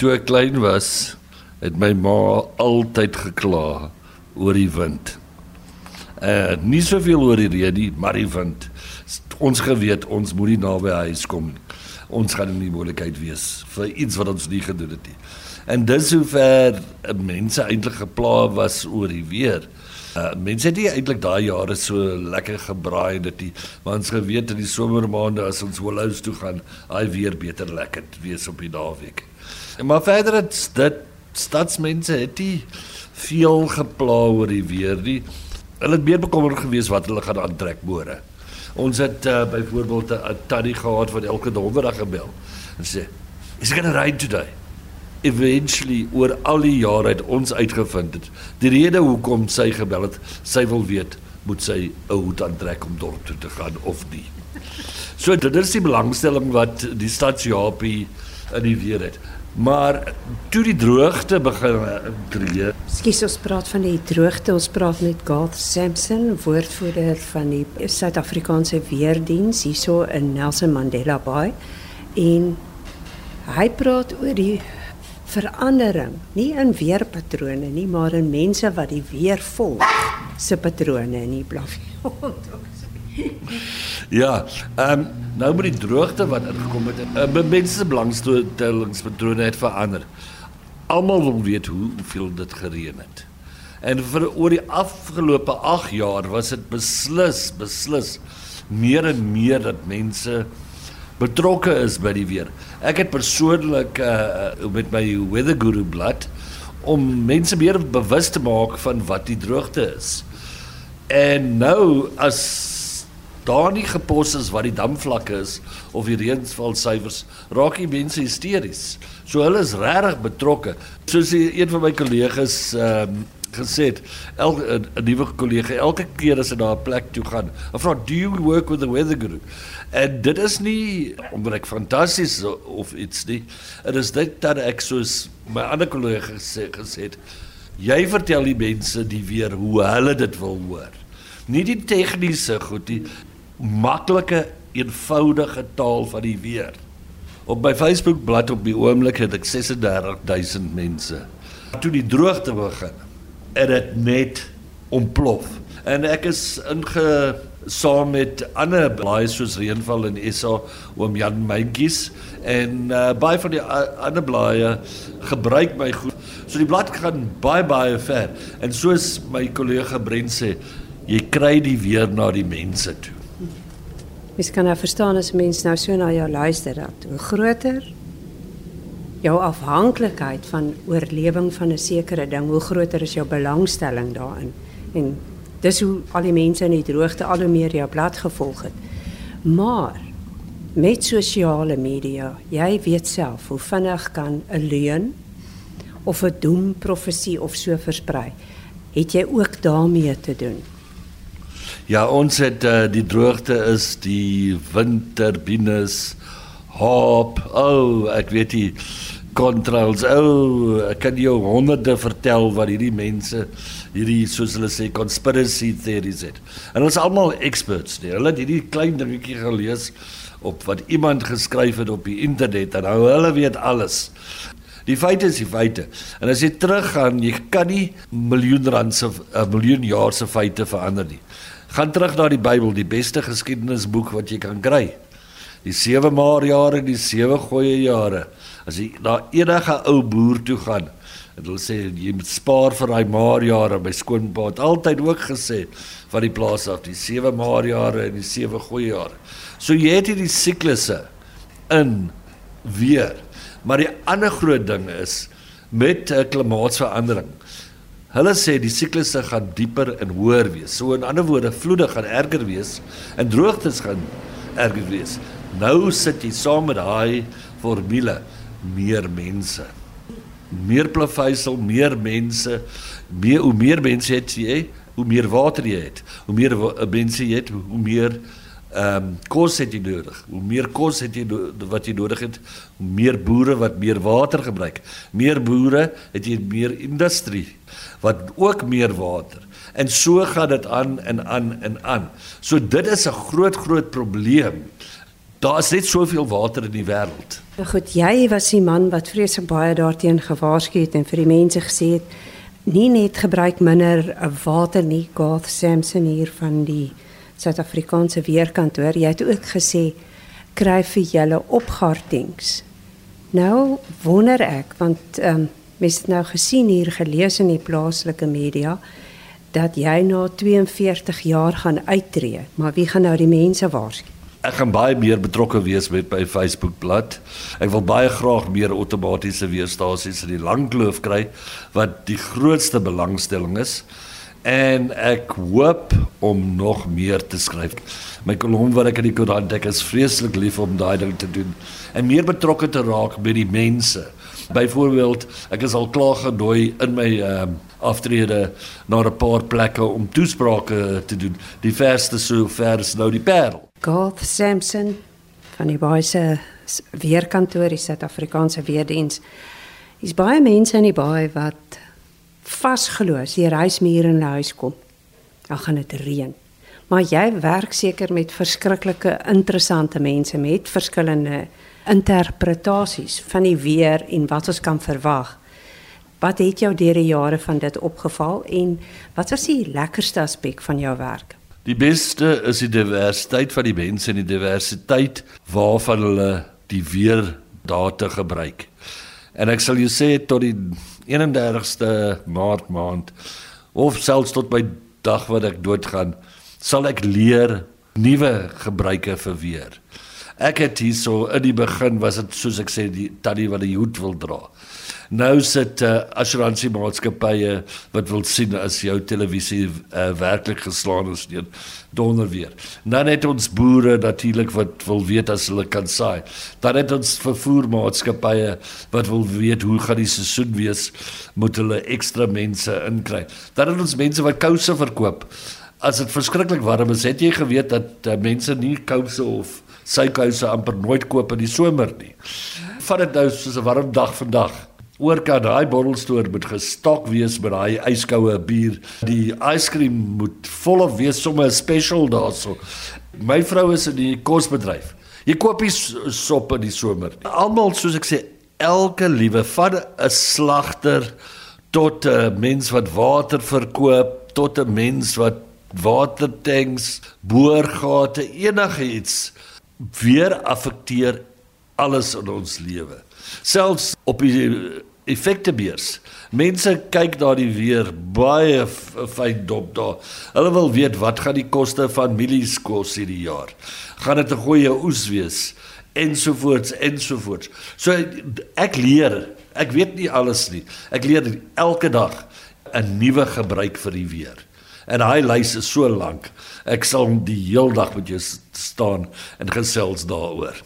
Toe ek klein was, het my ma altyd gekla oor die wind. Uh nie soveel oor die reën nie, maar die wind. Ons geweet ons moet nie naby huis kom nie. Ons gaan in die moontlikheid wees vir iets wat ons nie gedoen het nie. En dis hoe ver mense eintlik gepla was oor die weer. Uh, mense het nie eintlik daai jare so lekker gebraai dit die want ons geweet in die somermaande as ons holous toe gaan, hy weer beter lekker wees op die naweek. En maar verder het dit stadsmense het nie veel gepla oor die weer nie. Hulle het meer bekommerd gewees wat hulle gaan aantrek môre. Ons het uh, byvoorbeeld 'n tannie gehad wat elke donderdag gebel en sê, "Is it going to rain today?" eventually oor al die jare het ons uitgevind het die rede hoekom sy gebel het sy wil weet moet sy 'n hoed aantrek om dorp toe te gaan of nie so dit is die belangstelling wat die stad Japie in die weer het maar toe die droogte begin tree skus ons praat van die droogte ons praat met Garth Sampson woordvoerder van die Suid-Afrikaanse weerdiens hierso in Nelson Mandela Bay en hy praat oor die verandering, nie in weerpatrone nie, maar in mense wat die weer volg se patrone in die blaf. ja, ehm um, nou met die droogte wat ingekom het, uh, mense se belangstellingspatrone het verander. Almal wil weet hoe hoeveel dit gereën het. En vir oor die afgelope 8 jaar was dit beslis beslis meer en meer dat mense betrokke is by die weer. Ek het persoonlik uh met my Weather Guru blad om mense meer bewus te maak van wat die droogte is. En nou as daar nie gepos is wat die damvlakke is of die reënval syfers, raak die mense hysteries. So hulle is regtig betrokke. Soos een van my kollegas ehm um, gesê het elke 'n nuwe kollega elke keer as hy na 'n plek toe gaan, vra do you work with the weather guru? En dit is nie omdat ek fantasties of iets nie. Dit is dit dat ek soos my ander kollega gesê gesê het, jy vertel die mense die weer hoe hulle dit wil hoor. Nie die tegniese goed nie, maklike, eenvoudige taal van die weer. Op my Facebook bladsy op die oomblik het ek 36000 mense. Toe die droogte begin, het dit net ontplof. En ek is inge saam met ander blaaie soos Reënval en SA oom Jan Meintjies en uh, baie van die ander blaaie gebruik my goed. So die blad gaan baie baie ver en soos my kollega Brent sê, jy kry die weer na die mense toe. Mens kan nou verstaan as mense nou so na jou luister dat hoe groter jou afhanklikheid van oorlewing van 'n sekere ding, hoe groter is jou belangstelling daarin. En Dis hoe al die mense in die droogte al hoe meer jou blad gevolg het. Maar met sosiale media, jy weet self hoe vinnig kan 'n leuen of 'n doemprofesie of so versprei. Het jy ook daarmee te doen? Ja, ons het uh, die droogte is die winterbines hop. O, oh, ek weet nie contrails. O, oh, ek kan jou honderde vertel wat hierdie mense hierdie soos hulle sê conspiracy theories het. En hulle is almal experts. Nie. Hulle het hierdie klein dingetjie gelees op wat iemand geskryf het op die internet en nou hulle weet alles. Die feite is die feite. En as jy teruggaan, jy kan nie miljoen rand se 'n eh, miljoen jaar se feite verander nie. Gaan terug na die Bybel, die beste geskiedenisboek wat jy kan kry. Die 7 maar jare, die 7 goeie jare. As jy na enige ou boer toe gaan, En hulle sê jy moet spaar vir daai maarjare. My skoonpa het altyd ook gesê van die plaas af, die sewe maarjare en die sewe goeie jare. So jy het hierdie siklusse in weer. Maar die ander groot ding is met klimaatsverandering. Hulle sê die siklusse gaan dieper en hoër wees. So in ander woorde, vloede gaan erger wees en droogtes gaan erger wees. Nou sit jy saam met daai formule meer mense meer plaveisel, meer mense, meer hoe meer mense het jy, hoe meer water jy het. Hoe meer eh, mense jy het, hoe meer ehm um, kos het jy nodig. Hoe meer kos het jy wat jy nodig het, hoe meer boere wat meer water gebruik. Meer boere het jy meer industrie wat ook meer water. En so gaan dit aan en aan en aan. So dit is 'n groot groot probleem Daar is net soveel water in die wêreld. Nou goed, jy was die man wat vreeslik baie daarteen gewaarsku het en vir die mense gesê het nie net gebruik minder water nie, Garth Samson hier van die Suid-Afrikaanse weerkantoor. Jy het ook gesê kry vir julle opgartings. Nou wonder ek want ehm um, het nou gesien hier gelees in die plaaslike media dat jy na 42 jaar gaan uittreë, maar wie gaan nou die mense waarsku? Ek gaan baie meer betrokke wees met my Facebook bladsy. Ek wil baie graag meer outomatiese weerstasies in die Langkloof kry wat die grootste belangstelling is en ek hoop om nog meer te skryf. My kolom wat ek in die koerant ek is vreeslik lief om daai ding te doen en meer betrokke te raak by die mense. Byvoorbeeld, ek is al klaar genooi in my ehm um, aftrede na 'n paar plekke om toesprake te doen. Die verste so ver is nou die Parel. Garth Sampson van die Baie weerkantoor die Suid-Afrikaanse weerdiens. Dis baie mense in die baie wat vasglo as die reismuur in die huis kom. Dan gaan dit reën. Maar jy werk seker met verskriklike interessante mense met verskillende interpretasies van die weer en wat ons kan verwag. Wat het jou deur die jare van dit opgeval en wat was die lekkerste aspek van jou werk? Die beste is die diversiteit van die mense en die diversiteit waarvan hulle die weer data gebruik. En ek sal jou sê tot die 31ste Maart maand of selfs tot by dag wat ek doodgaan, sal ek leer nuwe gebruike vir weer. Ek het hierso in die begin was dit soos ek sê die tannie wat die hoed wil dra. Nou sit uh, assuransiemaatskappye wat wil sien as jou televisie uh, werklik geslaan is deur donder weer. Dan het ons boere natuurlik wat wil weet as hulle kan saai. Dan het ons vervoermaatskappye wat wil weet hoe gaan die seisoen wees, moet hulle ekstra mense inkry. Dan het ons mense wat kouse verkoop. As dit verskriklik warm is, het jy geweet dat uh, mense nie kouse of sykouse amper nooit koop in die somer nie. Vat dit nou soos 'n warm dag vandag oor kan daai bottelstoer moet gestok wees met daai yskoue bier. Die yskrem moet volop wees sommer 'n special daarso. My vrou is in die kosbedryf. Jy koop nie sop in die somer. Almal soos ek sê, elke liewe van 'n slagter tot 'n mens wat water verkoop, tot 'n mens wat watertanks, boorgate, enigiets weer affekteer alles in ons lewe. Selfs op die effektebeurs. Mense kyk na die weer baie fyn dop daar. Hulle wil weet wat gaan die koste van mielies kos hierdie jaar. Gaan dit 'n goeie oes wees ensovoorts ensovoorts. So ek leer, ek weet nie alles nie. Ek leer elke dag 'n nuwe gebruik vir die weer. En hy lys is so lank. Ek sal die heel dag met jou staan en gesels daaroor.